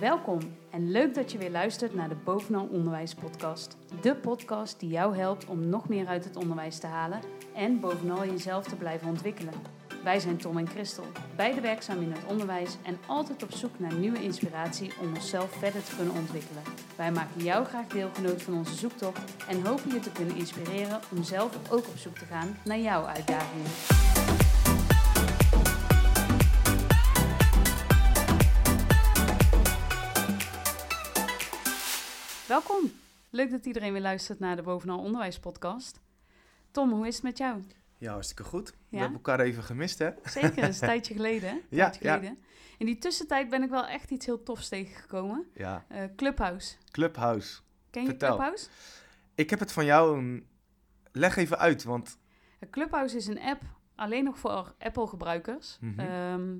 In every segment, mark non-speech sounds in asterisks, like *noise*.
Welkom en leuk dat je weer luistert naar de Bovenal Onderwijs podcast. De podcast die jou helpt om nog meer uit het onderwijs te halen en bovenal jezelf te blijven ontwikkelen. Wij zijn Tom en Christel, beide werkzaam in het onderwijs en altijd op zoek naar nieuwe inspiratie om onszelf verder te kunnen ontwikkelen. Wij maken jou graag deelgenoot van onze zoektocht en hopen je te kunnen inspireren om zelf ook op zoek te gaan naar jouw uitdagingen. Welkom. Leuk dat iedereen weer luistert naar de Bovenal Onderwijs podcast. Tom, hoe is het met jou? Ja, hartstikke goed. We Ja? hebben elkaar even gemist, hè? Zeker, dat is een *laughs* tijdje geleden. hè? Een Ja, tijdje ja. geleden. In die tussentijd ben ik wel echt iets heel tofs tegengekomen. Ja. Eh, Clubhouse. Clubhouse. Ken je Vertel. Clubhouse? Ik heb het van jou. Leg even uit, want... Eh, Clubhouse is een app alleen nog voor Apple-gebruikers. Mhm. Ehm,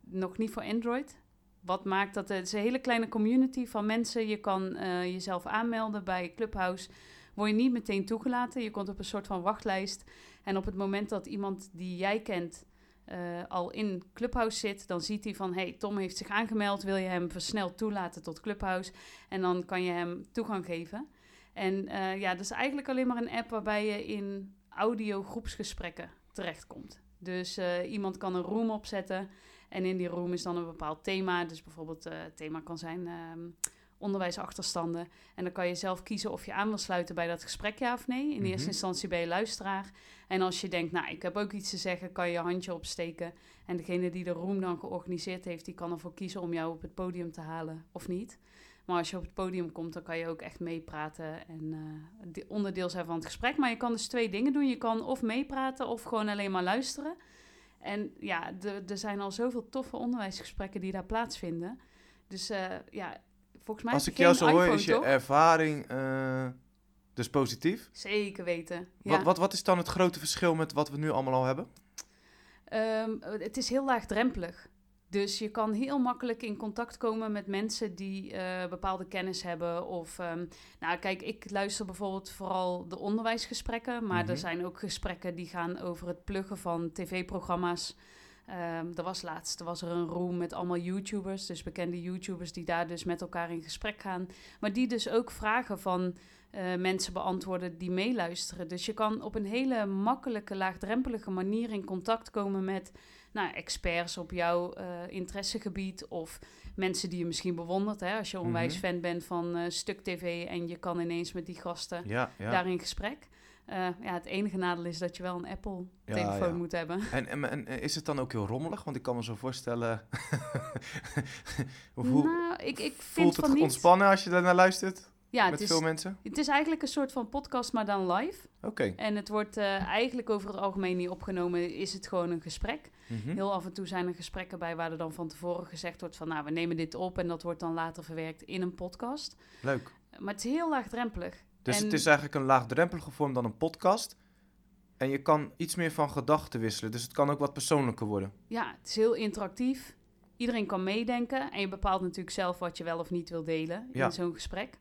nog niet voor Android. Wat maakt dat het is een hele kleine community van mensen. Je kan eh, jezelf aanmelden bij Clubhouse. Word je niet meteen toegelaten. Je komt op een soort van wachtlijst. En op het moment dat iemand die jij kent eh, al in Clubhouse zit, dan ziet hij van: hey, Tom heeft zich aangemeld. Wil je hem versneld toelaten tot Clubhouse? En dan kan je hem toegang geven. En eh, ja, dat is eigenlijk alleen maar een app waarbij je in audio groepsgesprekken terechtkomt. Dus iemand kan een room opzetten en in die room is dan een bepaald thema. Dus bijvoorbeeld eh, het thema kan zijn ehm, onderwijsachterstanden. En dan kan je zelf kiezen of je aan wil sluiten bij dat gesprek, ja of nee. In Mhm. eerste instantie ben je luisteraar. En als je denkt, nou, ik heb ook iets te zeggen, kan je je handje opsteken. En degene die de room dan georganiseerd heeft, die kan ervoor kiezen om jou op het podium te halen of niet. Maar als je op het podium komt, dan kan je ook echt meepraten en eh, onderdeel zijn van het gesprek. Maar je kan dus twee dingen doen. Je kan of meepraten of gewoon alleen maar luisteren. En ja, er zijn al zoveel toffe onderwijsgesprekken die daar plaatsvinden. Dus eh, ja, volgens mij Als ik jou zo hoor, iPhone, is je toch? ervaring uh, dus positief. Zeker weten. Ja. Wat, wat, wat is dan het grote verschil met wat we nu allemaal al hebben? Ehm, het is heel laagdrempelig. Dus je kan heel makkelijk in contact komen met mensen die eh, bepaalde kennis hebben. Of, ehm, nou kijk, ik luister bijvoorbeeld vooral de onderwijsgesprekken. Maar Mhm. er zijn ook gesprekken die gaan over het pluggen van tv-programma's. Ehm er was laatst er was er een room met allemaal YouTubers, dus bekende YouTubers die daar dus met elkaar in gesprek gaan. Maar die dus ook vragen van eh, mensen beantwoorden die meeluisteren. Dus je kan op een hele makkelijke, laagdrempelige manier in contact komen met nou, experts op jouw eh, interessegebied of mensen die je misschien bewondert. Hè? Als je onwijs Mhm. fan bent van eh, Stuk TV en je kan ineens met die gasten Ja, ja. daar in gesprek. Eh, ja, het enige nadeel is dat je wel een Apple-telefoon ja. moet hebben. En, en, en is het dan ook heel rommelig? Want ik kan me zo voorstellen... *laughs* hoe nou, ik, ik vind voelt het niet. ontspannen als je daarnaar luistert? Ja, met het is, veel mensen? het is eigenlijk een soort van podcast, maar dan live. Oké. En het wordt eh, eigenlijk over het algemeen niet opgenomen, is het gewoon een gesprek. Mhm. Heel af en toe zijn er gesprekken bij waar er dan van tevoren gezegd wordt van... nou, we nemen dit op en dat wordt dan later verwerkt in een podcast. Leuk. Maar het is heel laagdrempelig. Dus En- het is eigenlijk een laagdrempelige vorm dan een podcast. En je kan iets meer van gedachten wisselen. Dus het kan ook wat persoonlijker worden. Ja, het is heel interactief. Iedereen kan meedenken. En je bepaalt natuurlijk zelf wat je wel of niet wil delen Ja. in zo'n gesprek.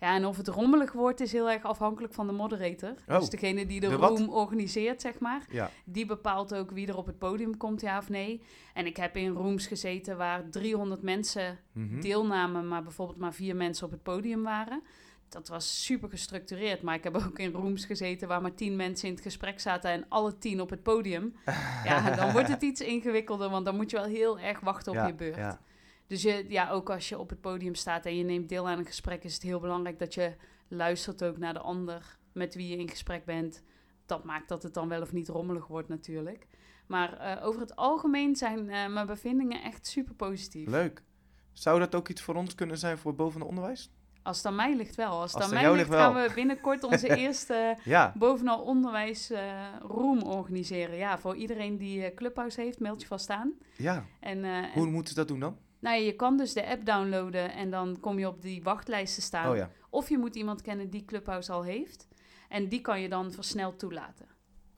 Ja, en of het rommelig wordt is heel erg afhankelijk van de moderator. Oh, dus degene die de, de wat? room organiseert, zeg maar. Ja. Die bepaalt ook wie er op het podium komt, ja of nee. En ik heb in rooms gezeten waar 300 mensen Mhm. deelnamen, maar bijvoorbeeld maar vier mensen op het podium waren. Dat was super gestructureerd. Maar ik heb ook in rooms gezeten waar maar tien mensen in het gesprek zaten en alle tien op het podium. *laughs* Ja, dan wordt het iets ingewikkelder, want dan moet je wel heel erg wachten op Ja, je beurt. ja. Dus je, ja, ook als je op het podium staat en je neemt deel aan een gesprek, is het heel belangrijk dat je luistert ook naar de ander met wie je in gesprek bent. Dat maakt dat het dan wel of niet rommelig wordt natuurlijk. Maar eh, over het algemeen zijn eh, mijn bevindingen echt super positief. Leuk. Zou dat ook iets voor ons kunnen zijn voor boven onderwijs? Als het aan mij ligt wel. Als het Als aan mij ligt, gaan we binnenkort onze *laughs* eerste Ja. bovenal onderwijs room organiseren. Ja, voor iedereen die eh, Clubhouse heeft, meld je vast aan. Ja. En, eh, Hoe moeten ze dat doen dan? nou, ja, je kan dus de app downloaden en dan kom je op die wachtlijsten staan. Oh ja. Of je moet iemand kennen die Clubhouse al heeft. En die kan je dan versneld toelaten.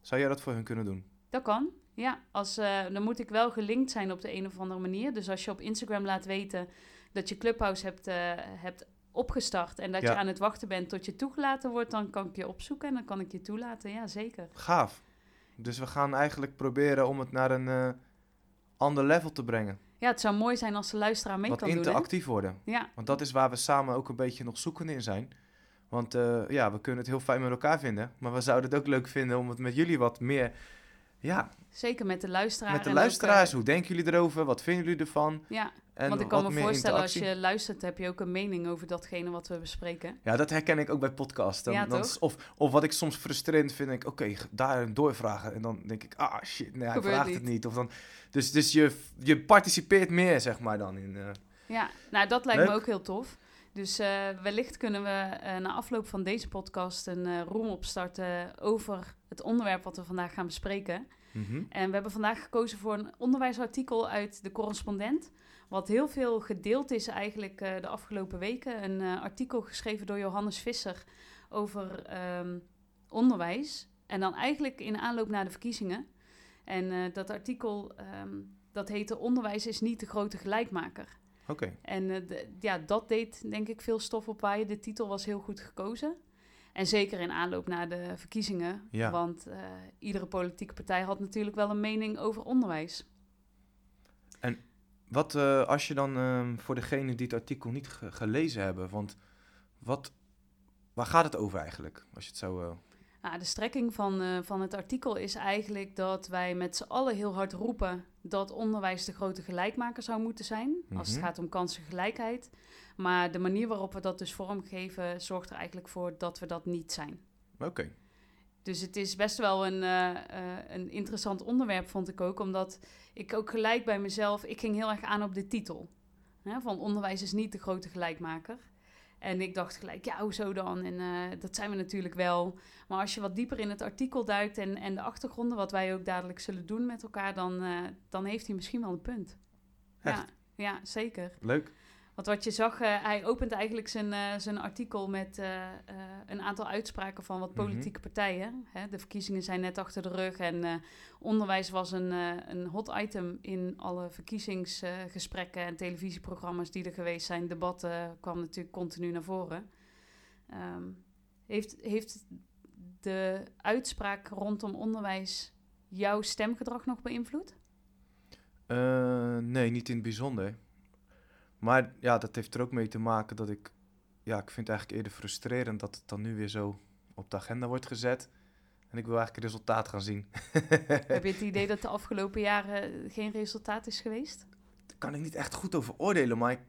Zou jij dat voor hun kunnen doen? Dat kan. Ja, als, eh, dan moet ik wel gelinkt zijn op de een of andere manier. Dus als je op Instagram laat weten dat je Clubhouse hebt, eh, hebt opgestart en dat Ja. je aan het wachten bent tot je toegelaten wordt, dan kan ik je opzoeken en dan kan ik je toelaten. Ja, zeker. Gaaf. Dus we gaan eigenlijk proberen om het naar een eh, ander level te brengen. Ja, het zou mooi zijn als de luisteraar mee wat kan doen. hè? interactief worden. Ja, Want dat is waar we samen ook een beetje nog zoekende in zijn. Want eh, ja, we kunnen het heel fijn met elkaar vinden. Maar we zouden het ook leuk vinden om het met jullie wat meer... Ja, zeker met de luisteraar. met de ook, luisteraars. eh, Hoe denken jullie erover? Wat vinden jullie ervan? ja, En want ik kan me voorstellen als je luistert, heb je ook een mening over datgene wat we bespreken. Ja, dat herken ik ook bij podcasts. Dan, Ja, dan toch? is- of, of wat ik soms frustrerend vind, ik, oké, daar doorvragen. En dan denk ik, ah shit, nee, hij vraagt niet. het niet. Of dan, dus dus je, je participeert meer, zeg maar, dan in... eh, Ja, nou dat lijkt me ook heel tof. Dus eh, wellicht kunnen we na afloop van deze podcast een room opstarten over het onderwerp wat we vandaag gaan bespreken. Mhm. En we hebben vandaag gekozen voor een onderwijsartikel uit de correspondent. Wat heel veel gedeeld is eigenlijk eh, de afgelopen weken. Een eh, artikel geschreven door Johannes Visser over ehm, onderwijs. En dan eigenlijk in aanloop naar de verkiezingen. En eh, dat artikel, ehm, dat heette Onderwijs is niet de grote gelijkmaker. Oké, En ja, dat deed denk ik veel stof opwaaien. De titel was heel goed gekozen. En zeker in aanloop naar de verkiezingen. Ja. Want eh, iedere politieke partij had natuurlijk wel een mening over onderwijs. Wat eh, als je dan ehm, voor degene die het artikel niet ge- gelezen hebben, want wat, waar gaat het over eigenlijk? Als je het zo. eh, Nou, de strekking van, van het artikel is eigenlijk dat wij met z'n allen heel hard roepen dat onderwijs de grote gelijkmaker zou moeten zijn. Als het Mhm. gaat om kansengelijkheid. Maar de manier waarop we dat dus vormgeven zorgt er eigenlijk voor dat we dat niet zijn. Oké, Dus het is best wel een, eh, eh, een interessant onderwerp, vond ik ook. Omdat ik ook gelijk bij mezelf... Ik ging heel erg aan op de titel. Hè, van onderwijs is niet de grote gelijkmaker. En ik dacht gelijk, ja, hoezo dan? En eh, dat zijn we natuurlijk wel. Maar als je wat dieper in het artikel duikt en, en de achtergronden... wat wij ook dadelijk zullen doen met elkaar... dan, eh, dan heeft hij misschien wel een punt. Ja, Echt? ja, zeker. leuk. Want wat je zag, eh, hij opent eigenlijk zijn, eh, zijn artikel met eh, een aantal uitspraken van wat Mhm. politieke partijen. Hè, de verkiezingen zijn net achter de rug en onderwijs was een, een hot item in alle verkiezingsgesprekken en televisieprogramma's die er geweest zijn. Debatten kwam natuurlijk continu naar voren. Ehm, heeft, heeft de uitspraak rondom onderwijs jouw stemgedrag nog beïnvloed? Nee, niet in het bijzonder. Maar ja, dat heeft er ook mee te maken dat ik... Ja, ik vind het eigenlijk eerder frustrerend dat het dan nu weer zo op de agenda wordt gezet. En ik wil eigenlijk resultaat gaan zien. *laughs* Heb je het idee dat de afgelopen jaren geen resultaat is geweest? Daar kan ik niet echt goed over oordelen, maar ik...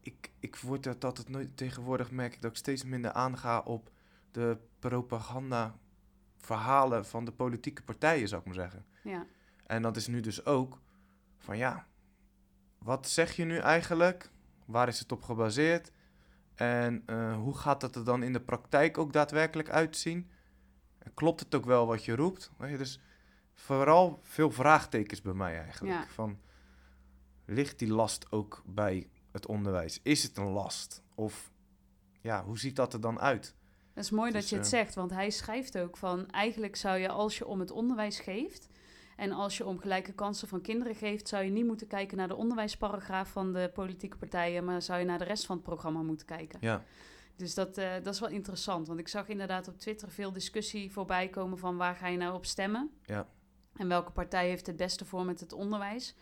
Ik, ik word dat het nooit tegenwoordig merk ik dat ik steeds minder aanga op de propaganda verhalen van de politieke partijen, zou ik maar zeggen. Ja. En dat is nu dus ook van ja, wat zeg je nu eigenlijk? Waar is het op gebaseerd? En eh, hoe gaat dat er dan in de praktijk ook daadwerkelijk uitzien? En klopt het ook wel wat je roept? Weet je, dus vooral veel vraagtekens bij mij eigenlijk. Ja. Van, ligt die last ook bij het onderwijs? Is het een last? Of ja, hoe ziet dat er dan uit? Dat is mooi dat is, je het eh, zegt, want hij schrijft ook van... eigenlijk zou je als je om het onderwijs geeft... en als je om gelijke kansen van kinderen geeft... zou je niet moeten kijken naar de onderwijsparagraaf van de politieke partijen... maar zou je naar de rest van het programma moeten kijken. Ja, Dus dat, eh, dat is wel interessant, want ik zag inderdaad op Twitter veel discussie voorbij komen... van waar ga je nou op stemmen? Ja. En welke partij heeft het beste voor met het onderwijs?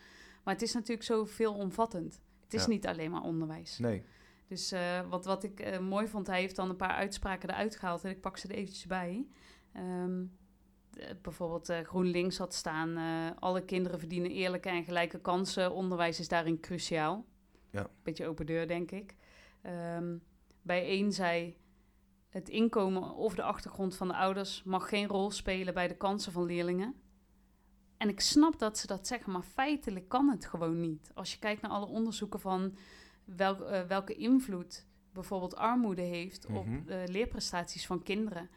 Maar het is natuurlijk zo veelomvattend. Het is Ja. niet alleen maar onderwijs. nee. Dus eh, wat, wat ik eh, mooi vond, hij heeft dan een paar uitspraken eruit gehaald en ik pak ze er eventjes bij. Eh, bijvoorbeeld eh, GroenLinks had staan, eh, alle kinderen verdienen eerlijke en gelijke kansen. Onderwijs is daarin cruciaal. Ja. Beetje open deur, denk ik. Ehm, bij één zei, het inkomen of de achtergrond van de ouders mag geen rol spelen bij de kansen van leerlingen. En ik snap dat ze dat zeggen, maar feitelijk kan het gewoon niet. Als je kijkt naar alle onderzoeken van welk, eh, welke invloed bijvoorbeeld armoede heeft op Mhm. leerprestaties van kinderen,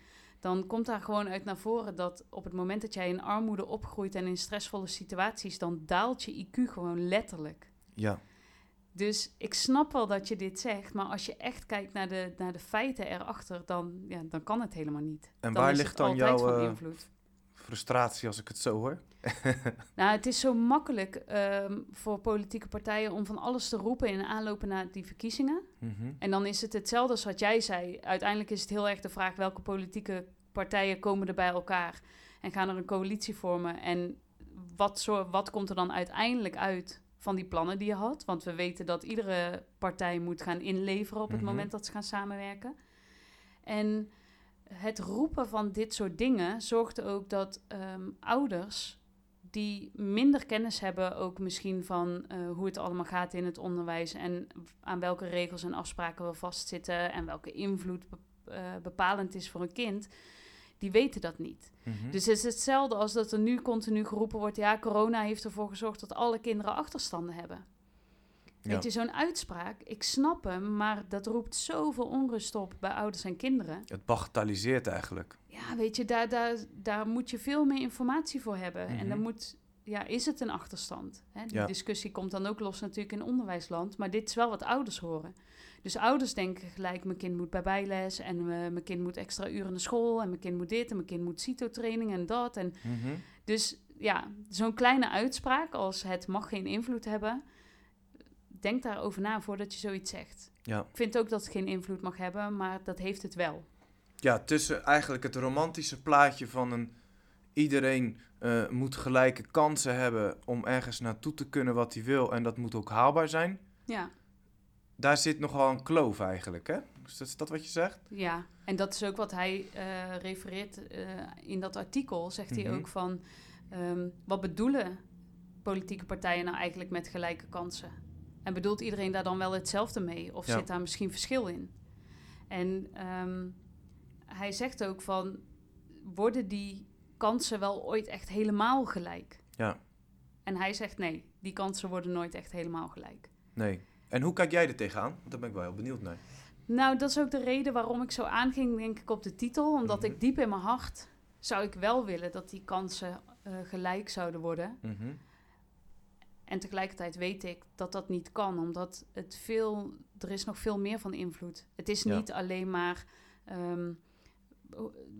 dan komt daar gewoon uit naar voren dat op het moment dat jij in armoede opgroeit en in stressvolle situaties, dan daalt je IQ gewoon letterlijk. Ja, Dus ik snap wel dat je dit zegt, maar als je echt kijkt naar de, naar de feiten erachter, dan, ja, dan kan het helemaal niet. En dan waar is ligt dan jouw, eh, invloed. frustratie als ik het zo hoor. *laughs* Nou, het is zo makkelijk ehm, voor politieke partijen om van alles te roepen in aanlopen naar die verkiezingen. Mhm. En dan is het hetzelfde als wat jij zei. Uiteindelijk is het heel erg de vraag welke politieke partijen komen er bij elkaar en gaan er een coalitie vormen. En wat, zo, wat komt er dan uiteindelijk uit van die plannen die je had. Want we weten dat iedere partij moet gaan inleveren op het Mhm. moment dat ze gaan samenwerken. En het roepen van dit soort dingen zorgt ook dat ehm, ouders die minder kennis hebben, ook misschien van eh, hoe het allemaal gaat in het onderwijs en aan welke regels en afspraken we vastzitten en welke invloed be- eh, bepalend is voor een kind, die weten dat niet. Mhm. Dus het is hetzelfde als dat er nu continu geroepen wordt: ja, corona heeft ervoor gezorgd dat alle kinderen achterstanden hebben. Ja. Weet je, zo'n uitspraak, ik snap hem, maar dat roept zoveel onrust op bij ouders en kinderen. Het bagatelliseert eigenlijk. Ja, weet je, daar, daar, daar moet je veel meer informatie voor hebben. En dan Mhm. moet, ja, is het een achterstand? Hè? Die Ja. discussie komt dan ook los natuurlijk in onderwijsland, maar dit is wel wat ouders horen. Dus ouders denken gelijk, mijn kind moet bij bijles en eh, mijn kind moet extra uren naar school en mijn kind moet dit en mijn kind moet CITO-training en dat. En Mhm. dus ja, zo'n kleine uitspraak als het mag geen invloed hebben, denk daarover na voordat je zoiets zegt. Ja. Ik vind ook dat het geen invloed mag hebben, maar dat heeft het wel. ja, tussen eigenlijk het romantische plaatje van een iedereen eh, moet gelijke kansen hebben om ergens naartoe te kunnen wat hij wil en dat moet ook haalbaar zijn. Ja, Daar zit nogal een kloof eigenlijk, hè? Is dat, is dat wat je zegt? ja. en dat is ook wat hij eh, refereert eh, in dat artikel. Zegt hij Mhm. ook van, ehm, wat bedoelen politieke partijen nou eigenlijk met gelijke kansen? En bedoelt iedereen daar dan wel hetzelfde mee? Of Ja. zit daar misschien verschil in? En ehm, hij zegt ook van, worden die kansen wel ooit echt helemaal gelijk? Ja. En hij zegt nee, die kansen worden nooit echt helemaal gelijk. Nee. En hoe kijk jij er tegenaan? Daar ben ik wel heel benieuwd naar. Nou, dat is ook de reden waarom ik zo aanging, denk ik, op de titel. Omdat Mhm. ik diep in mijn hart zou ik wel willen dat die kansen eh, gelijk zouden worden. Mhm. En tegelijkertijd weet ik dat dat niet kan, omdat het veel, er is nog veel meer van invloed. Het is Ja. niet alleen maar ehm,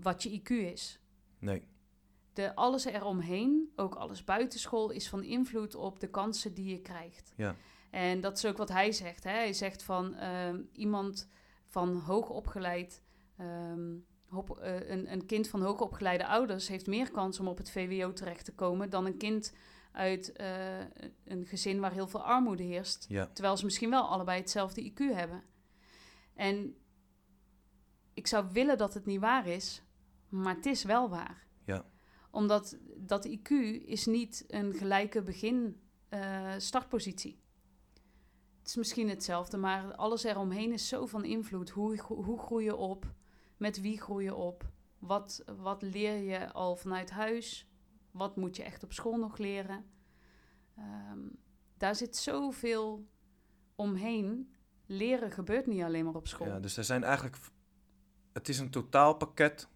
wat je IQ is. Nee. De, alles eromheen, ook alles buitenschool, is van invloed op de kansen die je krijgt. Ja. En dat is ook wat hij zegt. Hè? Hij zegt van ehm, iemand van hoogopgeleid, ehm, hoop- eh, een, een kind van hoogopgeleide ouders heeft meer kans om op het VWO terecht te komen dan een kind uit eh, een gezin waar heel veel armoede heerst. Ja. Terwijl ze misschien wel allebei hetzelfde IQ hebben. En ik zou willen dat het niet waar is, maar het is wel waar. Ja. Omdat dat IQ is niet een gelijke begin eh, startpositie. Het is misschien hetzelfde, maar alles eromheen is zo van invloed. Hoe, hoe groei je op? Met wie groei je op? Wat, wat leer je al vanuit huis? Wat moet je echt op school nog leren? Ehm, daar zit zoveel omheen. Leren gebeurt niet alleen maar op school. Ja, dus er zijn eigenlijk... Het is een totaalpakket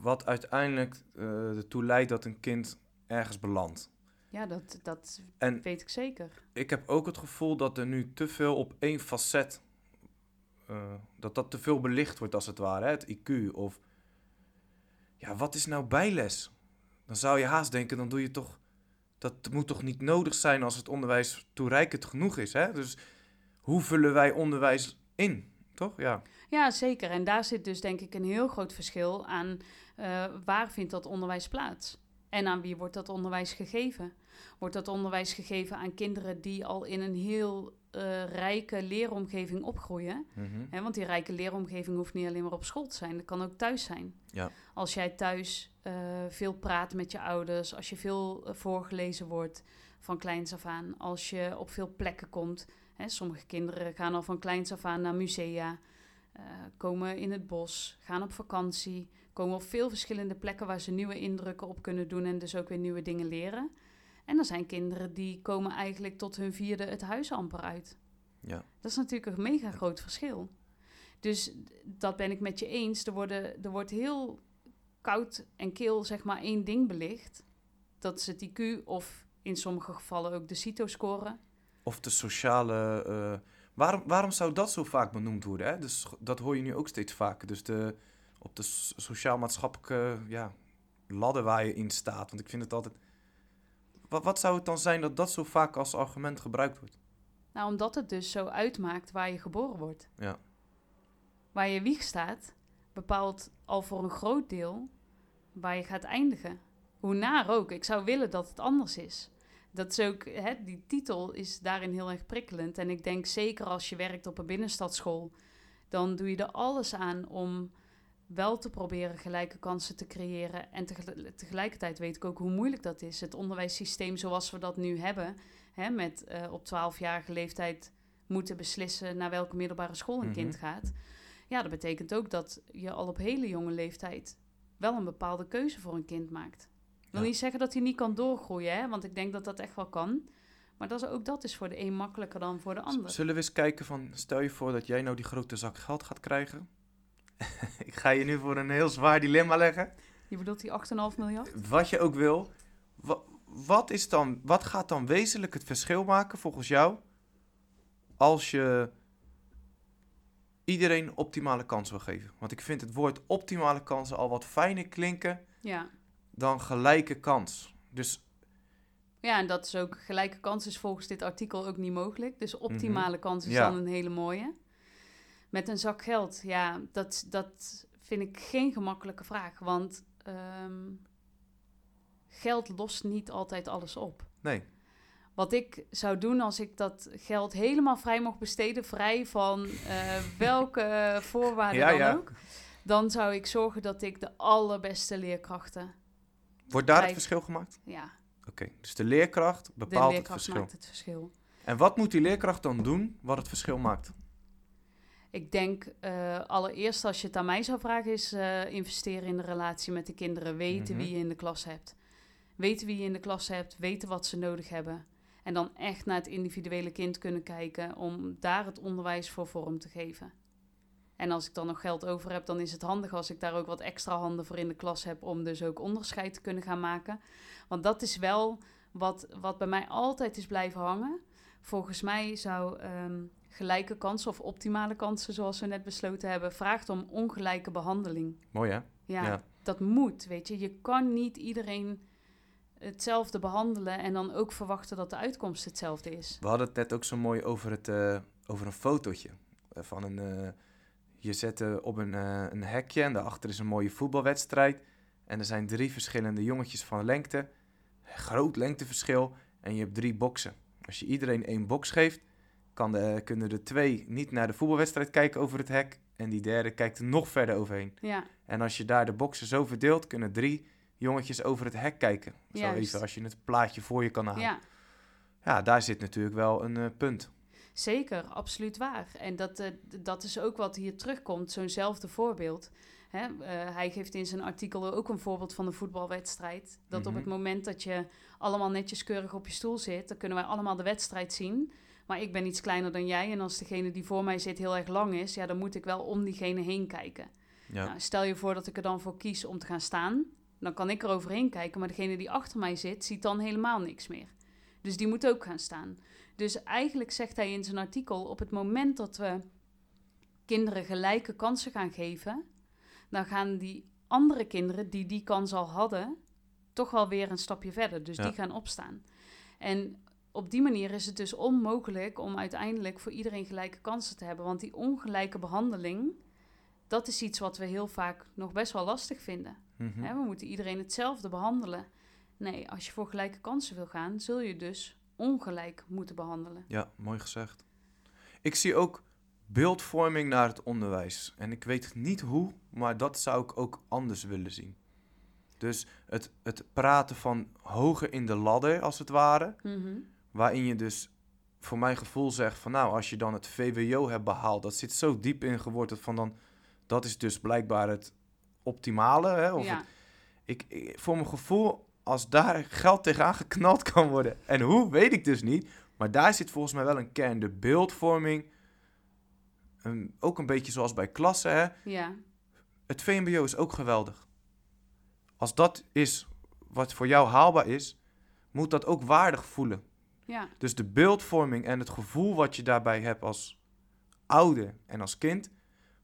wat uiteindelijk eh, ertoe leidt dat een kind ergens belandt. Ja, dat, dat En weet ik zeker. ik heb ook het gevoel dat er nu te veel op één facet... eh, dat dat te veel belicht wordt als het ware, hè? het IQ. Of ja, wat is nou bijles? Dan zou je haast denken, dan doe je toch... Dat moet toch niet nodig zijn als het onderwijs toereikend genoeg is, hè? Dus hoe vullen wij onderwijs in, toch? Ja. Ja, zeker. En daar zit dus denk ik een heel groot verschil aan eh, waar vindt dat onderwijs plaats? En aan wie wordt dat onderwijs gegeven? Wordt dat onderwijs gegeven aan kinderen die al in een heel eh, rijke leeromgeving opgroeien? Mhm. Want die rijke leeromgeving hoeft niet alleen maar op school te zijn, dat kan ook thuis zijn. Ja. Als jij thuis eh, veel praat met je ouders, als je veel voorgelezen wordt van kleins af aan, als je op veel plekken komt. Hè, sommige kinderen gaan al van kleins af aan naar musea, eh, komen in het bos, gaan op vakantie, komen op veel verschillende plekken waar ze nieuwe indrukken op kunnen doen en dus ook weer nieuwe dingen leren. En er zijn kinderen die komen eigenlijk tot hun vierde het huis amper uit. Ja. Dat is natuurlijk een mega groot verschil. Dus dat ben ik met je eens. Er, worden, er wordt heel koud en kil zeg maar één ding belicht. Dat is het IQ of in sommige gevallen ook de CITO-score. Of de sociale. eh, waarom, waarom zou dat zo vaak benoemd worden? Hè? Dus dat hoor je nu ook steeds vaker. Dus de, op de so- sociaal-maatschappelijke ja, ladder waar je in staat. Want ik vind het altijd. Wat, wat zou het dan zijn dat dat zo vaak als argument gebruikt wordt? Nou, omdat het dus zo uitmaakt waar je geboren wordt. Ja. Waar je wieg staat, bepaalt al voor een groot deel waar je gaat eindigen. Hoe naar ook. Ik zou willen dat het anders is. Dat is ook, hè, die titel is daarin heel erg prikkelend. En ik denk zeker als je werkt op een binnenstadschool, dan doe je er alles aan om wel te proberen gelijke kansen te creëren. En tegelijkertijd weet ik ook hoe moeilijk dat is. Het onderwijssysteem zoals we dat nu hebben, hè, met uh, op 12-jarige leeftijd moeten beslissen naar welke middelbare school een Mhm. kind gaat. Ja, dat betekent ook dat je al op hele jonge leeftijd wel een bepaalde keuze voor een kind maakt. Ik wil Ja. niet zeggen dat hij niet kan doorgroeien, hè, want ik denk dat dat echt wel kan. Maar dat is, ook dat is voor de een makkelijker dan voor de ander. Zullen we eens kijken van, stel je voor dat jij nou die grote zak geld gaat krijgen. *laughs* ik ga je nu voor een heel zwaar dilemma leggen. Je bedoelt die 8,5 miljard? Wat je ook wil. Wa- wat, is dan, wat gaat dan wezenlijk het verschil maken volgens jou als je iedereen optimale kansen wil geven? Want ik vind het woord optimale kansen al wat fijner klinken Ja. Dan gelijke kans. Dus Ja, en dat is ook gelijke kans is volgens dit artikel ook niet mogelijk. Dus optimale kans is Mhm. Ja. dan een hele mooie. Met een zak geld, ja, dat, dat vind ik geen gemakkelijke vraag. Want ehm, geld lost niet altijd alles op. nee, Wat ik zou doen als ik dat geld helemaal vrij mocht besteden, vrij van eh, welke *laughs* voorwaarden Ja, dan ja. ook, dan zou ik zorgen dat ik de allerbeste leerkrachten, wordt daar het verschil gemaakt? ja, Oké, dus de leerkracht de bepaalt het leerkracht verschil. maakt het verschil. En wat moet die leerkracht dan doen wat het verschil maakt? Ik denk eh, allereerst als je het aan mij zou vragen is eh, investeren in de relatie met de kinderen. Weten Mhm. wie je in de klas hebt. Weten wie je in de klas hebt, weten wat ze nodig hebben. En dan echt naar het individuele kind kunnen kijken om daar het onderwijs voor vorm te geven. En als ik dan nog geld over heb, dan is het handig als ik daar ook wat extra handen voor in de klas heb om dus ook onderscheid te kunnen gaan maken. Want dat is wel wat, wat bij mij altijd is blijven hangen. Volgens mij zou ehm, gelijke kansen of optimale kansen, zoals we net besloten hebben, vraagt om ongelijke behandeling. Mooi hè? Ja, Ja. dat moet, weet je. Je kan niet iedereen hetzelfde behandelen en dan ook verwachten dat de uitkomst hetzelfde is. We hadden het net ook zo mooi over, het, eh, over een fotootje. Eh, van een, eh, je zet eh, op een, eh, een hekje en daarachter is een mooie voetbalwedstrijd. En er zijn drie verschillende jongetjes van lengte. Groot lengteverschil. En je hebt drie boksen. Als je iedereen één box geeft, kan de, kunnen de twee niet naar de voetbalwedstrijd kijken over het hek. En die derde kijkt er nog verder overheen. Ja, En als je daar de boksen zo verdeelt, kunnen drie jongetjes over het hek kijken. Zo Juist. even als je het plaatje voor je kan halen. Ja, ja. daar zit natuurlijk wel een eh, punt. Zeker, absoluut waar. En dat, eh, dat is ook wat hier terugkomt, zo'nzelfde voorbeeld. Hè? eh, hij geeft in zijn artikel ook een voorbeeld van een voetbalwedstrijd. Dat op Mhm. het moment dat je allemaal netjes keurig op je stoel zit, dan kunnen wij allemaal de wedstrijd zien. Maar ik ben iets kleiner dan jij en als degene die voor mij zit heel erg lang is, ja, dan moet ik wel om diegene heen kijken. Ja. Nou, stel je voor dat ik er dan voor kies om te gaan staan. Dan kan ik er overheen kijken, maar degene die achter mij zit, ziet dan helemaal niks meer. Dus die moet ook gaan staan. Dus eigenlijk zegt hij in zijn artikel: op het moment dat we kinderen gelijke kansen gaan geven, dan gaan die andere kinderen die die kans al hadden, toch wel weer een stapje verder. Dus Ja. die gaan opstaan. En op die manier is het dus onmogelijk om uiteindelijk voor iedereen gelijke kansen te hebben. Want die ongelijke behandeling, dat is iets wat we heel vaak nog best wel lastig vinden. Mhm. We moeten iedereen hetzelfde behandelen. Nee, als je voor gelijke kansen wil gaan, zul je dus ongelijk moeten behandelen. Ja, mooi gezegd. Ik zie ook beeldvorming naar het onderwijs. En ik weet niet hoe, maar dat zou ik ook anders willen zien. Dus het, het praten van hoger in de ladder, als het ware. Mhm. Waarin je dus voor mijn gevoel zegt van nou, als je dan het VWO hebt behaald, dat zit zo diep ingeworteld van dan, dat is dus blijkbaar het optimale. Hè? Of ja. het- ik, ik- voor mijn gevoel, als daar geld tegenaan geknald kan worden, en hoe, weet ik dus niet. Maar daar zit volgens mij wel een kern, de beeldvorming. Ook een beetje zoals bij klassen, hè. ja, Het VMBO is ook geweldig. Als dat is wat voor jou haalbaar is, moet dat ook waardig voelen. ja, Dus de beeldvorming en het gevoel wat je daarbij hebt als ouder en als kind,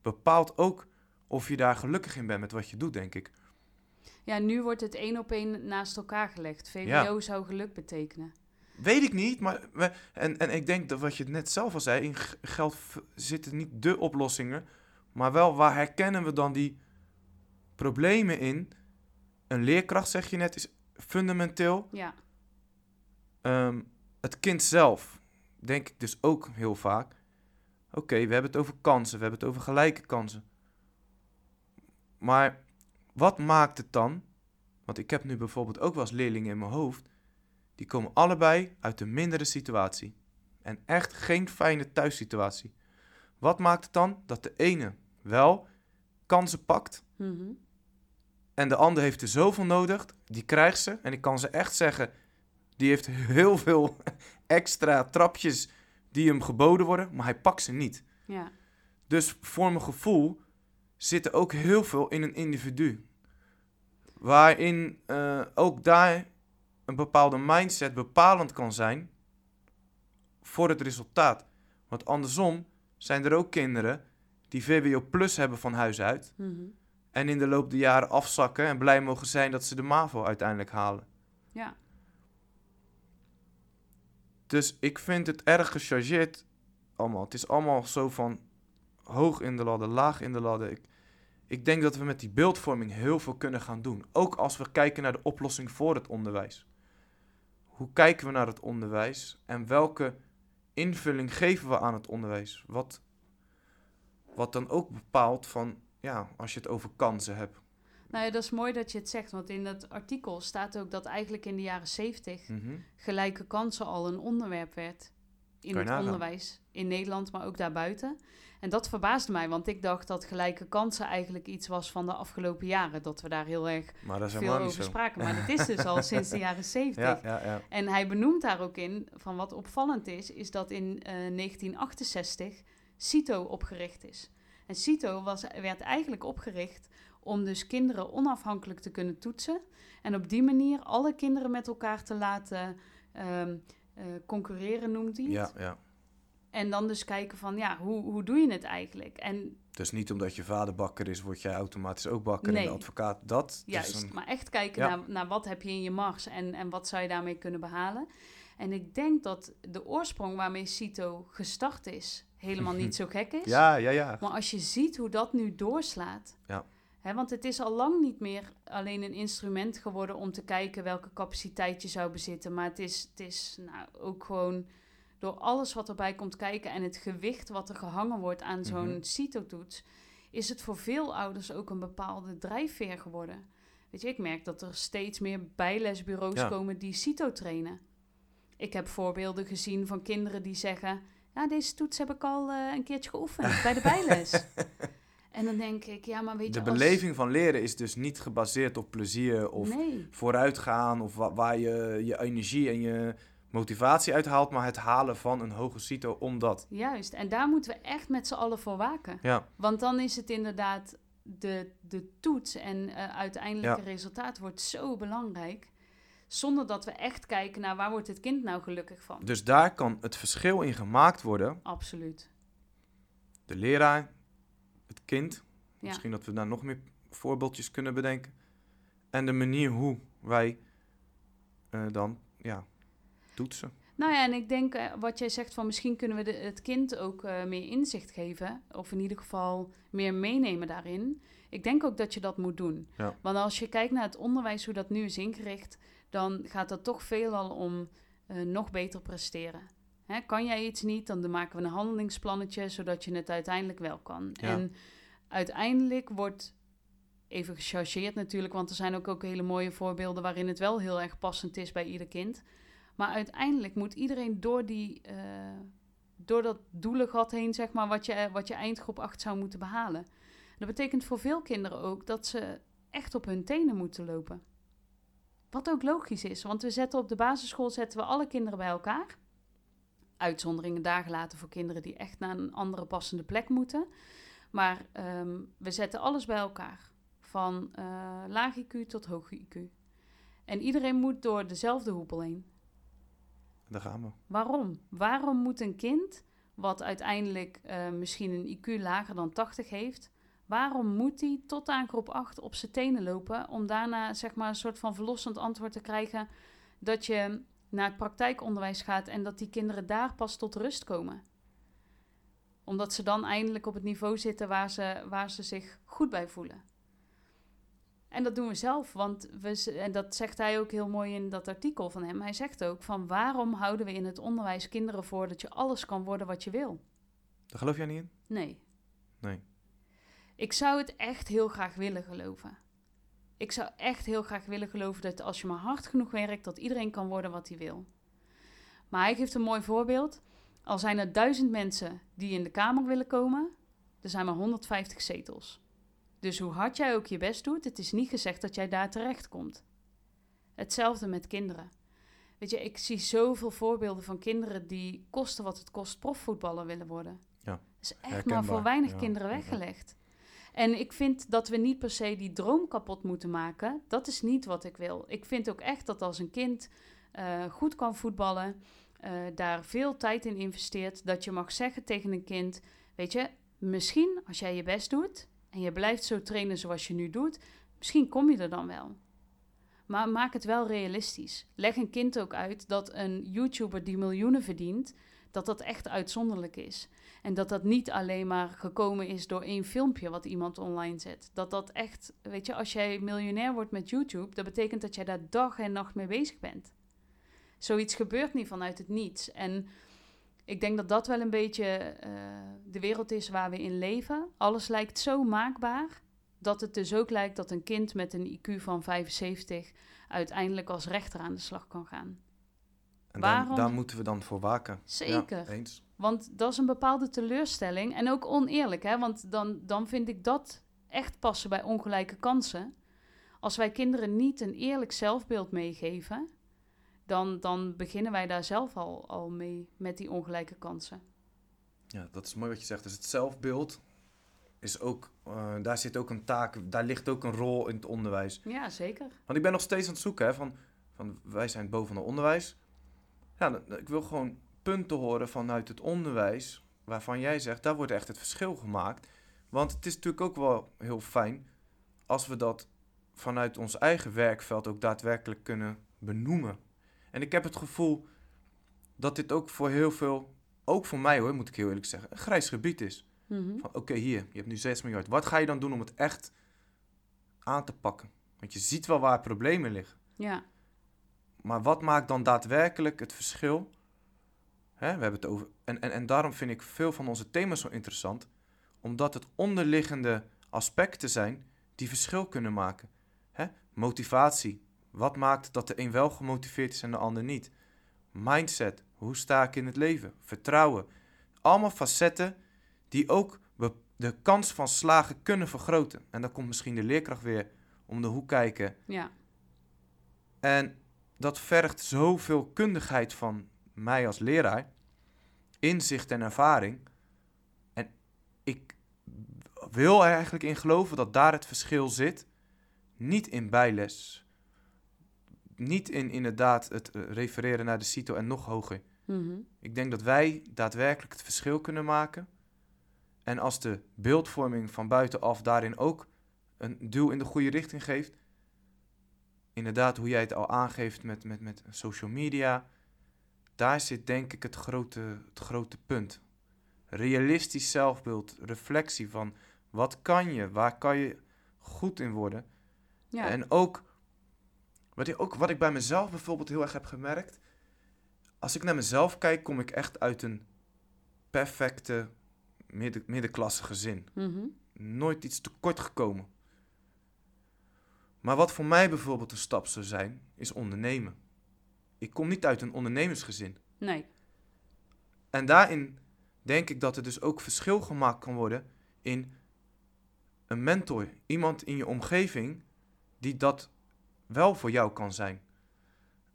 bepaalt ook of je daar gelukkig in bent met wat je doet, denk ik. Ja, nu wordt het één op één naast elkaar gelegd. VWO Ja. zou geluk betekenen. Weet ik niet, maar we, en, en ik denk dat wat je net zelf al zei, in geld zitten niet de oplossingen, maar wel waar herkennen we dan die problemen in? Een leerkracht, zeg je net, is fundamenteel. Ja, Ehm, het kind zelf, denk ik dus ook heel vaak. Oké, we hebben het over kansen, we hebben het over gelijke kansen. Maar wat maakt het dan? Want ik heb nu bijvoorbeeld ook wel eens leerlingen in mijn hoofd. Die komen allebei uit een mindere situatie. En echt geen fijne thuissituatie. Wat maakt het dan dat de ene wel kansen pakt Mhm. en de ander heeft er zoveel nodig, die krijgt ze. En ik kan ze echt zeggen, die heeft heel veel *laughs* extra trapjes die hem geboden worden, maar hij pakt ze niet. Ja. Dus voor mijn gevoel zit er ook heel veel in een individu. Waarin eh, ook daar een bepaalde mindset bepalend kan zijn voor het resultaat. Want andersom zijn er ook kinderen die VWO plus hebben van huis uit. Mhm. En in de loop der jaren afzakken en blij mogen zijn dat ze de MAVO uiteindelijk halen. Ja. Dus ik vind het erg gechargeerd allemaal. Het is allemaal zo van hoog in de ladder, laag in de ladder. Ik, ik denk dat we met die beeldvorming heel veel kunnen gaan doen. Ook als we kijken naar de oplossing voor het onderwijs. Hoe kijken we naar het onderwijs en welke invulling geven we aan het onderwijs? Wat, wat dan ook bepaalt van, ja, als je het over kansen hebt. Nou ja, dat is mooi dat je het zegt, want in dat artikel staat ook dat eigenlijk in de jaren zeventig Mhm. gelijke kansen al een onderwerp werd in het nagaan. onderwijs in Nederland, maar ook daarbuiten. En dat verbaasde mij, want ik dacht dat gelijke kansen eigenlijk iets was van de afgelopen jaren, dat we daar heel erg veel over zo. spraken. Maar dat is dus *laughs* al sinds de jaren zeventig. Ja, ja, ja. En hij benoemt daar ook in, van wat opvallend is, is dat in eh, 1968 CITO opgericht is. En CITO was, werd eigenlijk opgericht om dus kinderen onafhankelijk te kunnen toetsen. En op die manier alle kinderen met elkaar te laten ehm, eh, concurreren, noemt hij het. ja, ja. En dan dus kijken van, ja, hoe, hoe doe je het eigenlijk? En Dus niet omdat je vader bakker is, word jij automatisch ook bakker en Nee. de advocaat dat. Juist, Dus een- maar echt kijken Ja. naar, naar wat heb je in je mars en, en wat zou je daarmee kunnen behalen. En ik denk dat de oorsprong waarmee CITO gestart is, helemaal niet *laughs* zo gek is. ja, ja, ja. Maar als je ziet hoe dat nu doorslaat. Ja. Hè, want het is al lang niet meer alleen een instrument geworden om te kijken welke capaciteit je zou bezitten. Maar het is, het is nou, ook gewoon door alles wat erbij komt kijken en het gewicht wat er gehangen wordt aan zo'n Mhm. CITO-toets, is het voor veel ouders ook een bepaalde drijfveer geworden. Weet je, ik merk dat er steeds meer bijlesbureaus Ja. komen die CITO trainen. Ik heb voorbeelden gezien van kinderen die zeggen: Ja, deze toets heb ik al eh, een keertje geoefend bij de bijles. *laughs* en dan denk ik: Ja, maar weet De je. als- beleving van leren is dus niet gebaseerd op plezier of Nee, vooruitgaan of wa- waar je je energie en je motivatie uithaalt, maar het halen van een hoge CITO omdat. juist. En daar moeten we echt met z'n allen voor waken. Ja, Want dan is het inderdaad de, de toets en eh uiteindelijke Ja. resultaat wordt zo belangrijk. Zonder dat we echt kijken naar waar wordt het kind nou gelukkig van. dus daar kan het verschil in gemaakt worden. Absoluut. De leraar, het kind, Ja. misschien dat we daar nog meer voorbeeldjes kunnen bedenken. En de manier hoe wij eh, dan ja, toetsen. Nou ja, en ik denk eh, wat jij zegt van misschien kunnen we de, het kind ook eh, meer inzicht geven. Of in ieder geval meer meenemen daarin. Ik denk ook dat je dat moet doen. Ja. Want als je kijkt naar het onderwijs, hoe dat nu is ingericht, dan gaat dat toch veelal om eh, nog beter presteren. Hè, kan jij iets niet, dan maken we een handelingsplannetje, zodat je het uiteindelijk wel kan. Ja. En uiteindelijk wordt even gechargeerd natuurlijk, want er zijn ook, ook hele mooie voorbeelden waarin het wel heel erg passend is bij ieder kind. Maar uiteindelijk moet iedereen door, die, eh, door dat doelengat heen, zeg maar, wat je, wat je eindgroep 8 zou moeten behalen. Dat betekent voor veel kinderen ook dat ze echt op hun tenen moeten lopen. Wat ook logisch is, want we zetten op de basisschool zetten we alle kinderen bij elkaar. Uitzonderingen daar gelaten voor kinderen die echt naar een andere passende plek moeten. Maar ehm, we zetten alles bij elkaar. Van eh, laag IQ tot hoog IQ. En iedereen moet door dezelfde hoepel heen. Daar gaan we. Waarom? Waarom moet een kind, wat uiteindelijk eh, misschien een IQ lager dan 80 heeft, waarom moet hij tot aan groep 8 op zijn tenen lopen om daarna zeg maar een soort van verlossend antwoord te krijgen dat je naar het praktijkonderwijs gaat en dat die kinderen daar pas tot rust komen? Omdat ze dan eindelijk op het niveau zitten waar ze, waar ze zich goed bij voelen. En dat doen we zelf, want we, en dat zegt hij ook heel mooi in dat artikel van hem. Hij zegt ook van waarom houden we in het onderwijs kinderen voor dat je alles kan worden wat je wil? Daar geloof jij niet in? Nee. Nee. Ik zou het echt heel graag willen geloven. Ik zou echt heel graag willen geloven dat als je maar hard genoeg werkt, dat iedereen kan worden wat hij wil. Maar hij geeft een mooi voorbeeld. Al zijn er duizend mensen die in de Kamer willen komen, er zijn maar 150 zetels. Dus hoe hard jij ook je best doet, het is niet gezegd dat jij daar terecht komt. Hetzelfde met kinderen. Weet je, ik zie zoveel voorbeelden van kinderen die kosten wat het kost profvoetballer willen worden. Ja, Dat is echt maar voor weinig Ja, kinderen weggelegd. En ik vind dat we niet per se die droom kapot moeten maken. Dat is niet wat ik wil. Ik vind ook echt dat als een kind eh, goed kan voetballen, eh, daar veel tijd in investeert, dat je mag zeggen tegen een kind: Weet je, misschien als jij je best doet en je blijft zo trainen zoals je nu doet, misschien kom je er dan wel. Maar maak het wel realistisch. Leg een kind ook uit dat een YouTuber die miljoenen verdient, dat dat echt uitzonderlijk is. En dat dat niet alleen maar gekomen is door één filmpje wat iemand online zet. Dat dat echt, weet je, als jij miljonair wordt met YouTube, dat betekent dat jij daar dag en nacht mee bezig bent. Zoiets gebeurt niet vanuit het niets. En ik denk dat dat wel een beetje eh, de wereld is waar we in leven. Alles lijkt zo maakbaar dat het dus ook lijkt dat een kind met een IQ van 75 uiteindelijk als rechter aan de slag kan gaan. En Waarom? dan, daar moeten we dan voor waken. Zeker. Ja, eens. Want dat is een bepaalde teleurstelling en ook oneerlijk, hè? want dan, dan vind ik dat echt passen bij ongelijke kansen. Als wij kinderen niet een eerlijk zelfbeeld meegeven, dan, dan beginnen wij daar zelf al, al mee met die ongelijke kansen. Ja, dat is mooi wat je zegt. Dus het zelfbeeld is ook, eh, daar zit ook een taak, daar ligt ook een rol in het onderwijs. Ja, zeker. Want ik ben nog steeds aan het zoeken, hè, van, van wij zijn boven het onderwijs. Ja, dan- ik wil gewoon punten horen vanuit het onderwijs, waarvan jij zegt, daar wordt echt het verschil gemaakt. Want het is natuurlijk ook wel heel fijn als we dat vanuit ons eigen werkveld ook daadwerkelijk kunnen benoemen. En ik heb het gevoel dat dit ook voor heel veel, ook voor mij hoor, moet ik heel eerlijk zeggen, een grijs gebied is. Mhm. Van oké, hier, je hebt nu 6 miljard. Wat ga je dan doen om het echt aan te pakken? Want je ziet wel waar problemen liggen. Ja, Maar wat maakt dan daadwerkelijk het verschil? Hè, we hebben het over. En, en, en daarom vind ik veel van onze thema's zo interessant. Omdat het onderliggende aspecten zijn die verschil kunnen maken. Hè? Motivatie. Wat maakt dat de een wel gemotiveerd is en de ander niet? Mindset. Hoe sta ik in het leven? Vertrouwen. Allemaal facetten die ook de kans van slagen kunnen vergroten. En dan komt misschien de leerkracht weer om de hoek kijken. ja, En dat vergt zoveel kundigheid van mij als leraar, inzicht en ervaring. En ik wil er eigenlijk in geloven dat daar het verschil zit. Niet in bijles. Niet in inderdaad het eh, refereren naar de CITO en nog hoger. Mhm. Ik denk dat wij daadwerkelijk het verschil kunnen maken. En als de beeldvorming van buitenaf daarin ook een duw in de goede richting geeft. Inderdaad, hoe jij het al aangeeft met, met, met social media. Daar zit denk ik het grote, het grote punt. Realistisch zelfbeeld, reflectie van wat kan je, waar kan je goed in worden. ja. En ook wat, ik ook, wat ik bij mezelf bijvoorbeeld heel erg heb gemerkt. Als ik naar mezelf kijk, kom ik echt uit een perfecte midden, middenklasse gezin. Mhm. Nooit iets tekort gekomen. Maar wat voor mij bijvoorbeeld een stap zou zijn, is ondernemen. Ik kom niet uit een ondernemersgezin. Nee, En daarin denk ik dat er dus ook verschil gemaakt kan worden in een mentor. Iemand in je omgeving die dat wel voor jou kan zijn.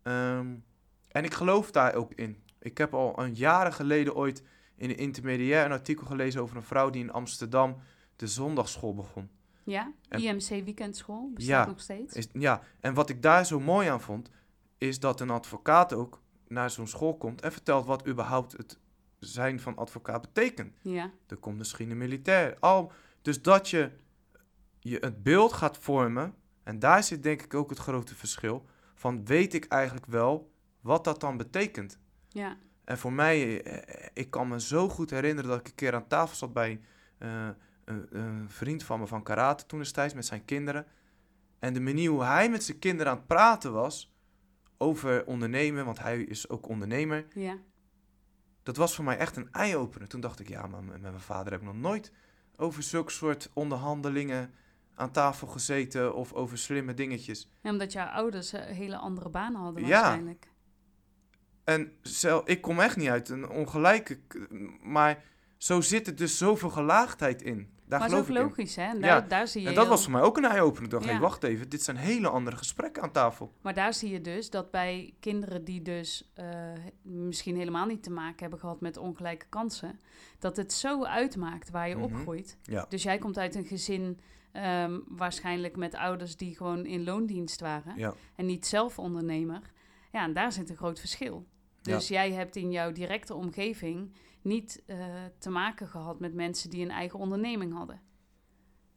Ehm, en ik geloof daar ook in. Ik heb al een jaren geleden ooit in de intermediair een artikel gelezen over een vrouw die in Amsterdam de zondagsschool begon. ja. En- IMC Weekendschool bestaat Ja, nog steeds. Is, ja, en wat ik daar zo mooi aan vond, is dat een advocaat ook naar zo'n school komt en vertelt wat überhaupt het zijn van advocaat betekent. Ja, Er komt misschien een militair. Al, dus dat je, je het beeld gaat vormen, en daar zit denk ik ook het grote verschil, van weet ik eigenlijk wel wat dat dan betekent. ja, En voor mij, eh, ik kan me zo goed herinneren dat ik een keer aan tafel zat bij eh, een, een vriend van me van karate toen destijds met zijn kinderen. En de manier hoe hij met zijn kinderen aan het praten was over ondernemen, want hij is ook ondernemer, Ja. dat was voor mij echt een eye-opener. Toen dacht ik, ja, maar met mijn vader heb ik nog nooit over zulke soort onderhandelingen aan tafel gezeten of over slimme dingetjes. Ja, omdat jouw ouders eh, hele andere banen hadden Ja. waarschijnlijk. En zel, ik kom echt niet uit een ongelijke, maar zo zit er dus zoveel gelaagdheid in. Daar maar dat is geloof ook ik in. logisch, hè? En Ja, daar, daar zie je En dat heel- was voor mij ook een eye-opener. Ik dacht, Ja. hey, wacht even, dit zijn hele andere gesprekken aan tafel. Maar daar zie je dus dat bij kinderen die dus eh, misschien helemaal niet te maken hebben gehad met ongelijke kansen, dat het zo uitmaakt waar je Mhm. opgroeit. Ja. Dus jij komt uit een gezin ehm, waarschijnlijk met ouders die gewoon in loondienst waren Ja. en niet zelf ondernemer. Ja, en daar zit een groot verschil. Ja. Dus jij hebt in jouw directe omgeving niet eh, te maken gehad met mensen die een eigen onderneming hadden.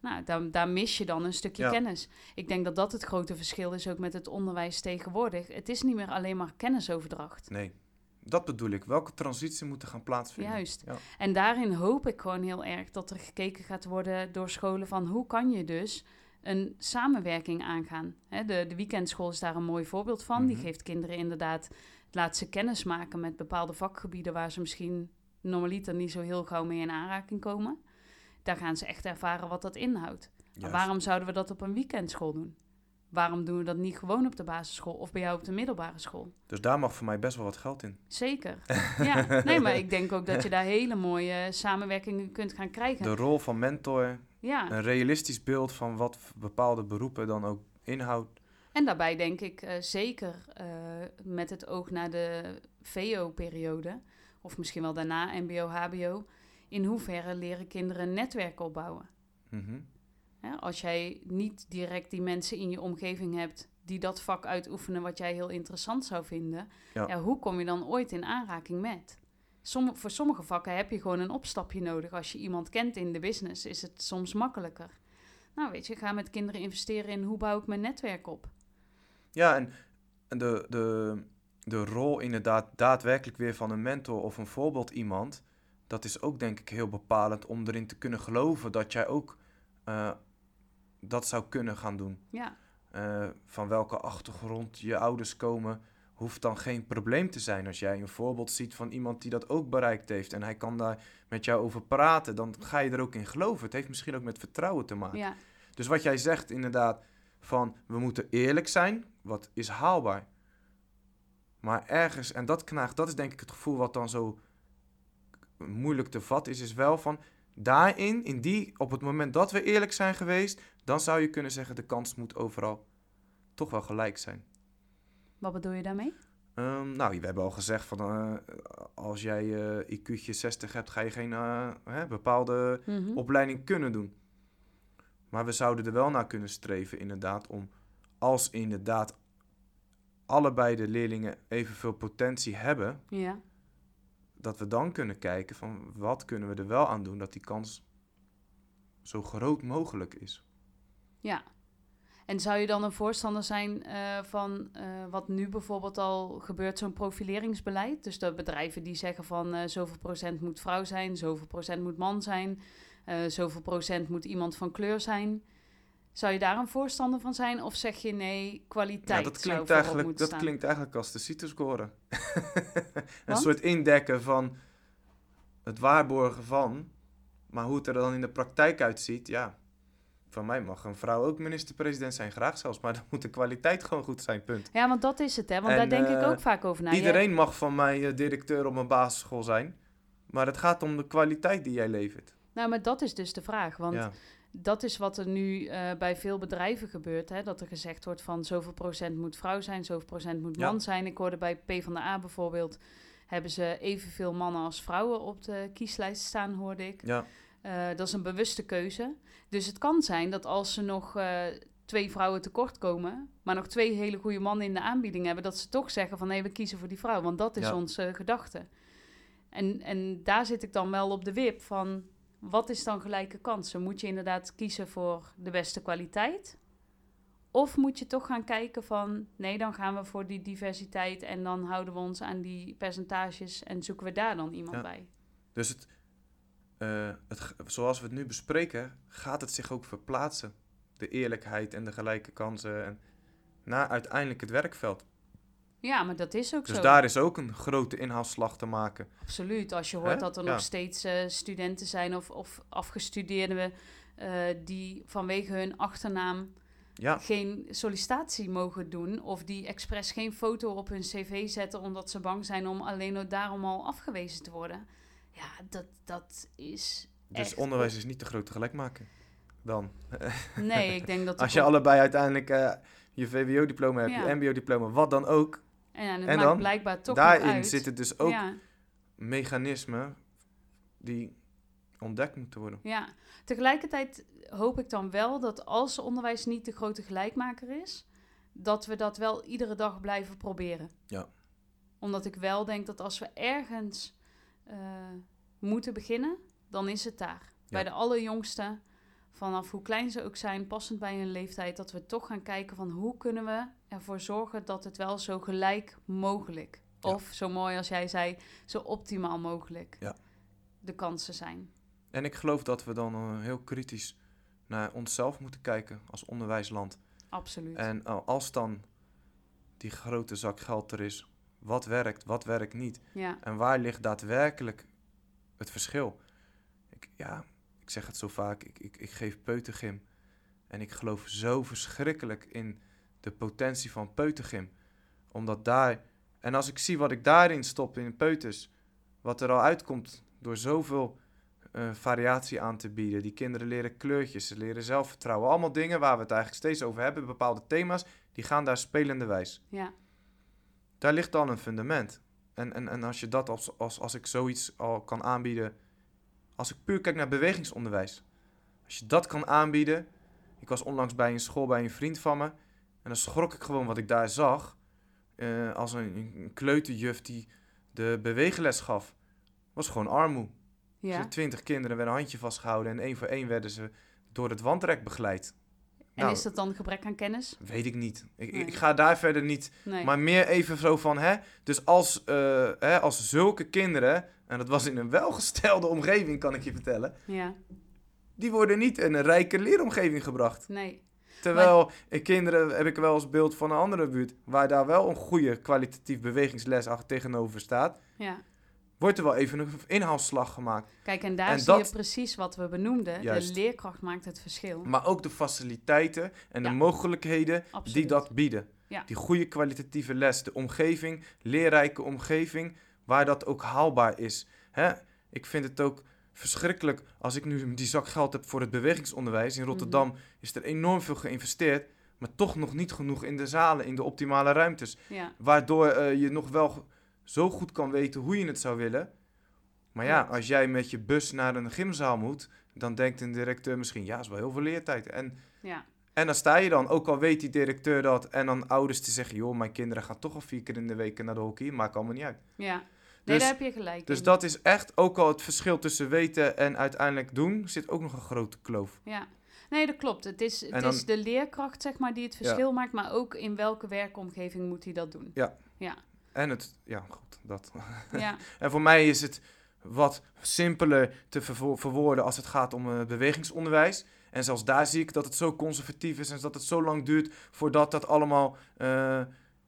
Nou, daar, daar mis je dan een stukje Ja. kennis. Ik denk dat dat het grote verschil is ook met het onderwijs tegenwoordig. Het is niet meer alleen maar kennisoverdracht. Nee, dat bedoel ik. Welke transitie moet er gaan plaatsvinden? Juist. Ja. En daarin hoop ik gewoon heel erg dat er gekeken gaat worden door scholen van hoe kan je dus een samenwerking aangaan. Hè, de, de weekendschool is daar een mooi voorbeeld van. Die Mhm. geeft kinderen inderdaad, laat ze kennis maken met bepaalde vakgebieden waar ze misschien normaliter niet zo heel gauw mee in aanraking komen. Daar gaan ze echt ervaren wat dat inhoudt. Juist. waarom zouden we dat op een weekendschool doen? Waarom doen we dat niet gewoon op de basisschool of bij jou op de middelbare school? Dus daar mag voor mij best wel wat geld in. Zeker. *laughs* Ja, nee, maar ik denk ook dat je daar hele mooie samenwerkingen kunt gaan krijgen. De rol van mentor, Ja, een realistisch beeld van wat bepaalde beroepen dan ook inhoudt. en daarbij denk ik eh, zeker eh, met het oog naar de VO-periode, of misschien wel daarna MBO, HBO, in hoeverre leren kinderen een netwerk opbouwen? Mhm. Hè, als jij niet direct die mensen in je omgeving hebt die dat vak uitoefenen wat jij heel interessant zou vinden, Ja. ja. hoe kom je dan ooit in aanraking met? Somm- voor sommige vakken heb je gewoon een opstapje nodig. Als je iemand kent in de business, is het soms makkelijker. Nou, weet je, ga met kinderen investeren in hoe bouw ik mijn netwerk op. Ja, en en de, de, de rol inderdaad daadwerkelijk weer van een mentor of een voorbeeld iemand, dat is ook denk ik heel bepalend om erin te kunnen geloven dat jij ook eh, dat zou kunnen gaan doen. Ja, Eh, van welke achtergrond je ouders komen, hoeft dan geen probleem te zijn. Als jij een voorbeeld ziet van iemand die dat ook bereikt heeft en hij kan daar met jou over praten, dan ga je er ook in geloven. Het heeft misschien ook met vertrouwen te maken. ja, Dus wat jij zegt inderdaad, van we moeten eerlijk zijn, wat is haalbaar. Maar ergens, en dat knaagt, dat is denk ik het gevoel wat dan zo moeilijk te vatten is, is wel van daarin, in die, op het moment dat we eerlijk zijn geweest, dan zou je kunnen zeggen de kans moet overal toch wel gelijk zijn. wat bedoel je daarmee? Ehm, nou, we hebben al gezegd van eh, als jij eh IQ'tje 60 hebt, ga je geen eh, hè, bepaalde Mhm. opleiding kunnen doen. Maar we zouden er wel naar kunnen streven, inderdaad, om als inderdaad allebei de leerlingen evenveel potentie hebben, Ja, dat we dan kunnen kijken van wat kunnen we er wel aan doen dat die kans zo groot mogelijk is. ja. En zou je dan een voorstander zijn eh, van eh, wat nu bijvoorbeeld al gebeurt, zo'n profileringsbeleid? Dus dat bedrijven die zeggen van eh, zoveel procent moet vrouw zijn, zoveel procent moet man zijn, zoveel procent moet iemand van kleur zijn. Zou je daar een voorstander van zijn? Of zeg je nee, kwaliteit Ja, dat klinkt, eigenlijk, dat staan? klinkt eigenlijk als de CITO-score. *laughs* een soort indekken van het waarborgen van, maar hoe het er dan in de praktijk uitziet, ja. Van mij mag een vrouw ook minister-president zijn, graag zelfs, maar dan moet de kwaliteit gewoon goed zijn, punt. Ja, want dat is het, hè? Want En, daar denk ik eh, ook vaak over na. Iedereen mag van mij eh, directeur op een basisschool zijn, maar het gaat om de kwaliteit die jij levert. Nou, maar dat is dus de vraag. Want ja. Dat is wat er nu eh, bij veel bedrijven gebeurt. Hè? Dat er gezegd wordt van zoveel procent moet vrouw zijn, zoveel procent moet Ja. man zijn. Ik hoorde bij PvdA bijvoorbeeld, hebben ze evenveel mannen als vrouwen op de kieslijst staan, hoorde ik. ja, Eh, dat is een bewuste keuze. Dus het kan zijn dat als ze nog eh, twee vrouwen tekort komen, maar nog twee hele goede mannen in de aanbieding hebben, dat ze toch zeggen van nee, we kiezen voor die vrouw, want dat is Ja. onze gedachte. En, en daar zit ik dan wel op de wip van wat is dan gelijke kansen? Moet je inderdaad kiezen voor de beste kwaliteit? Of moet je toch gaan kijken van nee, dan gaan we voor die diversiteit en dan houden we ons aan die percentages en zoeken we daar dan iemand Ja. bij? Dus het, eh, het, zoals we het nu bespreken, gaat het zich ook verplaatsen. de eerlijkheid en de gelijke kansen en naar uiteindelijk het werkveld. Ja, maar dat is ook Dus zo. daar is ook een grote inhaalslag te maken. Absoluut. Als je hoort Hè? dat er Ja. nog steeds eh, studenten zijn of, of afgestudeerden eh, die vanwege hun achternaam Ja, geen sollicitatie mogen doen. Of die expres geen foto op hun cv zetten omdat ze bang zijn om alleen daarom al afgewezen te worden. Ja, dat, dat is. dus echt- onderwijs is niet de grote gelijkmaker. Dan. Nee, ik denk dat. *laughs* Als je allebei uiteindelijk eh, je VWO-diploma hebt, Ja. je MBO-diploma, wat dan ook. En, ja, en het en maakt dan, blijkbaar toch Daarin zitten dus ook Ja, mechanismen die ontdekt moeten worden. ja. Tegelijkertijd hoop ik dan wel dat als onderwijs niet de grote gelijkmaker is, dat we dat wel iedere dag blijven proberen. Ja. Omdat ik wel denk dat als we ergens eh, moeten beginnen, dan is het daar. Bij de allerjongsten, vanaf hoe klein ze ook zijn, passend bij hun leeftijd, dat we toch gaan kijken van hoe kunnen we ervoor zorgen dat het wel zo gelijk mogelijk, Ja. of zo mooi als jij zei, zo optimaal mogelijk Ja. de kansen zijn. En ik geloof dat we dan eh, heel kritisch naar onszelf moeten kijken als onderwijsland. Absoluut. En eh, als dan die grote zak geld er is, wat werkt, wat werkt niet? ja, En waar ligt daadwerkelijk het verschil? Ik, ja, ik zeg het zo vaak, ik, ik, ik geef peutergym. En ik geloof zo verschrikkelijk in de potentie van peutergym. Omdat daar... En als ik zie wat ik daarin stop in peuters... wat er al uitkomt door zoveel eh, variatie aan te bieden. Die kinderen leren kleurtjes, ze leren zelfvertrouwen. Allemaal dingen waar we het eigenlijk steeds over hebben. Bepaalde thema's, die gaan daar spelende wijs. ja, Daar ligt dan een fundament. En, en, en als je dat als, als, als ik zoiets al kan aanbieden. Als ik puur kijk naar bewegingsonderwijs. Als je dat kan aanbieden. Ik was onlangs bij een school bij een vriend van me. En dan schrok ik gewoon wat ik daar zag. eh, als een, een kleuterjuf die de beweegles gaf. Was gewoon armoe. ja. Dus Twintig kinderen werden een handje vastgehouden. En één voor één werden ze door het wandrek begeleid. En Nou, is dat dan gebrek aan kennis? Weet ik niet. Ik, Nee. ik ga daar verder niet Nee. maar meer even zo van, hè. Dus als, eh, hè, als zulke kinderen, en dat was in een welgestelde omgeving, kan ik je vertellen, Ja, die worden niet in een rijke leeromgeving gebracht. nee. Terwijl eh, kinderen, heb ik wel eens beeld van een andere buurt, waar daar wel een goede kwalitatief bewegingsles achter tegenover staat, Ja. Wordt er wel even een inhaalslag gemaakt. Kijk, en daar En zie dat- je precies wat we benoemden. Juist. De leerkracht maakt het verschil. Maar ook de faciliteiten en de mogelijkheden die dat bieden. Ja. Die goede kwalitatieve les, de omgeving, leerrijke omgeving, waar dat ook haalbaar is. Hè? Ik vind het ook verschrikkelijk als ik nu die zak geld heb voor het bewegingsonderwijs. In Rotterdam Mhm. is er enorm veel geïnvesteerd, maar toch nog niet genoeg in de zalen, in de optimale ruimtes. Ja, Waardoor eh, je nog wel zo goed kan weten hoe je het zou willen. Maar ja, als jij met je bus naar een gymzaal moet, dan denkt een directeur misschien, ja, is wel heel veel leertijd. En ja, en dan sta je dan, ook al weet die directeur dat, en dan ouders te zeggen, joh, mijn kinderen gaan toch al vier keer in de week naar de hockey, maakt allemaal niet uit. ja. Nee, Dus- daar heb je gelijk Dus in. dat is echt, ook al het verschil tussen weten en uiteindelijk doen, zit ook nog een grote kloof. Ja. Nee, dat klopt. Het is, het dan- is de leerkracht, zeg maar, die het verschil maakt. Maar ook in welke werkomgeving moet hij dat doen. En het, ja, goed, dat. Ja, *laughs* En voor mij is het wat simpeler te verwoorden als het gaat om eh, bewegingsonderwijs. En zelfs daar zie ik dat het zo conservatief is en dat het zo lang duurt voordat dat allemaal eh,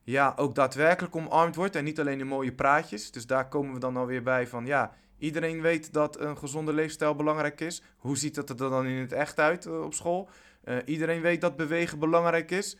ja, ook daadwerkelijk omarmd wordt. En niet alleen in mooie praatjes. Dus daar komen we dan alweer bij van ja, iedereen weet dat een gezonde leefstijl belangrijk is. Hoe ziet dat er dan in het echt uit eh, op school? Iedereen weet dat bewegen belangrijk is.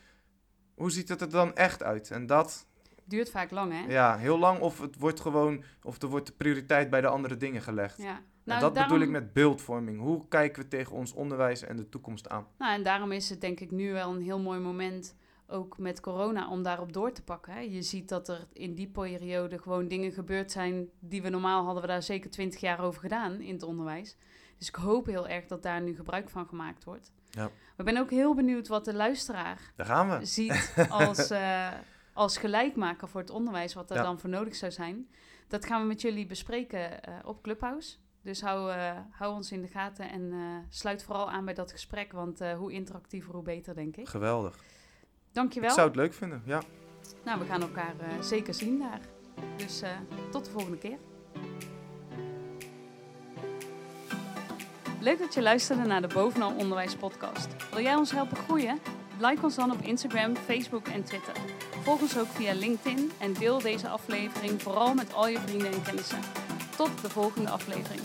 Hoe ziet het er dan echt uit? En dat, duurt vaak lang, hè? ja, heel lang of het wordt gewoon, of er wordt de prioriteit bij de andere dingen gelegd. Ja. en Nou, dat daarom, bedoel ik met beeldvorming. Hoe kijken we tegen ons onderwijs en de toekomst aan? Nou, en daarom is het denk ik nu wel een heel mooi moment, ook met corona, om daarop door te pakken. Hè? Je ziet dat er in die periode gewoon dingen gebeurd zijn die we normaal hadden we daar zeker twintig jaar over gedaan in het onderwijs. Dus ik hoop heel erg dat daar nu gebruik van gemaakt wordt. Ja. Ik ben ook heel benieuwd wat de luisteraar Daar gaan we. ziet als, *laughs* eh, als gelijkmaker voor het onderwijs, wat er Ja. dan voor nodig zou zijn. Dat gaan we met jullie bespreken eh, op Clubhouse. Dus hou, eh, hou ons in de gaten en eh, sluit vooral aan bij dat gesprek, want hoe interactiever, hoe beter, denk ik. Geweldig. Dankjewel. Ik zou het leuk vinden, ja. Nou, we gaan elkaar zeker zien daar. Dus tot de volgende keer. Leuk dat je luisterde naar de Bovenal Onderwijs podcast. Wil jij ons helpen groeien? Like ons dan op Instagram, Facebook en Twitter. Volg ons ook via LinkedIn en deel deze aflevering vooral met al je vrienden en kennissen. Tot de volgende aflevering.